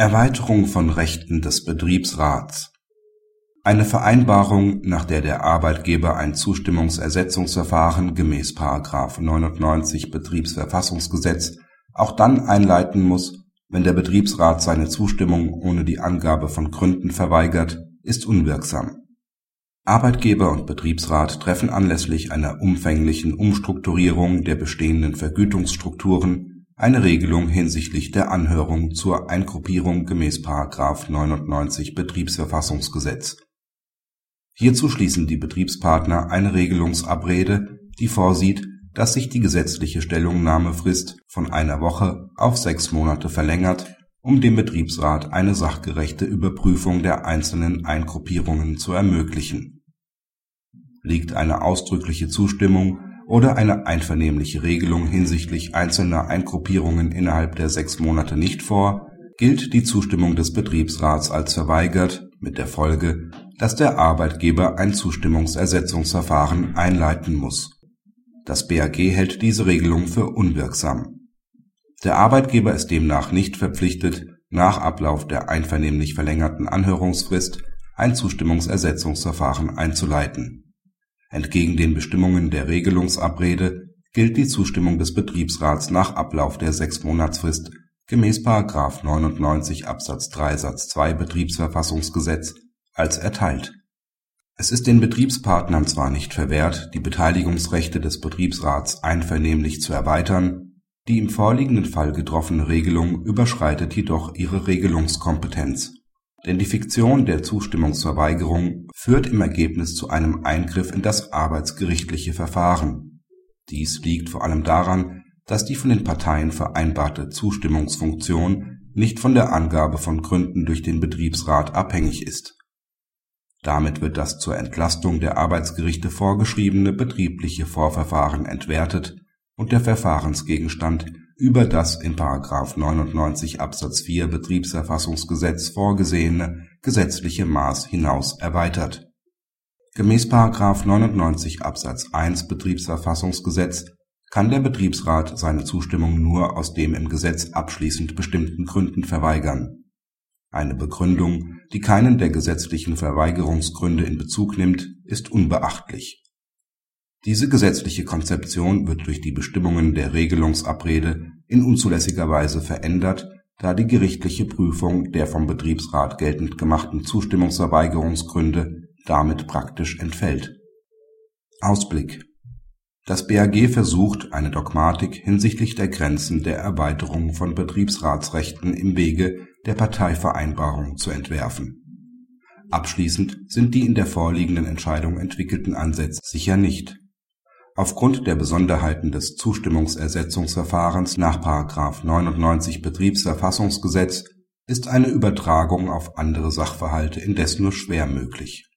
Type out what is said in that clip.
Erweiterung von Rechten des Betriebsrats Eine Vereinbarung, nach der der Arbeitgeber ein Zustimmungsersetzungsverfahren gemäß § 99 Betriebsverfassungsgesetz auch dann einleiten muss, wenn der Betriebsrat seine Zustimmung ohne die Angabe von Gründen verweigert, ist unwirksam. Arbeitgeber und Betriebsrat treffen anlässlich einer umfänglichen Umstrukturierung der bestehenden Vergütungsstrukturen eine Regelung hinsichtlich der Anhörung zur Eingruppierung gemäß § 99 Betriebsverfassungsgesetz. Hierzu schließen die Betriebspartner eine Regelungsabrede, die vorsieht, dass sich die gesetzliche Stellungnahmefrist von einer Woche auf sechs Monate verlängert, um dem Betriebsrat eine sachgerechte Überprüfung der einzelnen Eingruppierungen zu ermöglichen. Liegt eine ausdrückliche Zustimmung oder eine einvernehmliche Regelung hinsichtlich einzelner Eingruppierungen innerhalb der sechs Monate nicht vor, gilt die Zustimmung des Betriebsrats als verweigert, mit der Folge, dass der Arbeitgeber ein Zustimmungsersetzungsverfahren einleiten muss. Das BAG hält diese Regelung für unwirksam. Der Arbeitgeber ist demnach nicht verpflichtet, nach Ablauf der einvernehmlich verlängerten Anhörungsfrist ein Zustimmungsersetzungsverfahren einzuleiten Entgegen den Bestimmungen der Regelungsabrede gilt die Zustimmung des Betriebsrats nach Ablauf der Sechsmonatsfrist gemäß § 99 Absatz 3 Satz 2 Betriebsverfassungsgesetz als erteilt. Es ist den Betriebspartnern zwar nicht verwehrt, die Beteiligungsrechte des Betriebsrats einvernehmlich zu erweitern, die im vorliegenden Fall getroffene Regelung überschreitet jedoch ihre Regelungskompetenz denn die Fiktion der Zustimmungsverweigerung führt im Ergebnis zu einem Eingriff in das arbeitsgerichtliche Verfahren. Dies liegt vor allem daran, dass die von den Parteien vereinbarte Zustimmungsfunktion nicht von der Angabe von Gründen durch den Betriebsrat abhängig ist. Damit wird das zur Entlastung der Arbeitsgerichte vorgeschriebene betriebliche Vorverfahren entwertet und der Verfahrensgegenstand über das in § 99 Absatz 4 Betriebsverfassungsgesetz vorgesehene gesetzliche Maß hinaus erweitert. Gemäß § 99 Absatz 1 Betriebsverfassungsgesetz kann der Betriebsrat seine Zustimmung nur aus dem im Gesetz abschließend bestimmten Gründen verweigern. Eine Begründung, die keinen der gesetzlichen Verweigerungsgründe in Bezug nimmt, ist unbeachtlich diese gesetzliche Konzeption wird durch die Bestimmungen der Regelungsabrede in unzulässiger Weise verändert, da die gerichtliche Prüfung der vom Betriebsrat geltend gemachten Zustimmungsverweigerungsgründe damit praktisch entfällt. Ausblick Das BAG versucht, eine Dogmatik hinsichtlich der Grenzen der Erweiterung von Betriebsratsrechten im Wege der Parteivereinbarung zu entwerfen. Abschließend sind die in der vorliegenden Entscheidung entwickelten Ansätze sicher nicht Aufgrund der Besonderheiten des Zustimmungsersetzungsverfahrens nach § 99 Betriebsverfassungsgesetz ist eine Übertragung auf andere Sachverhalte indes nur schwer möglich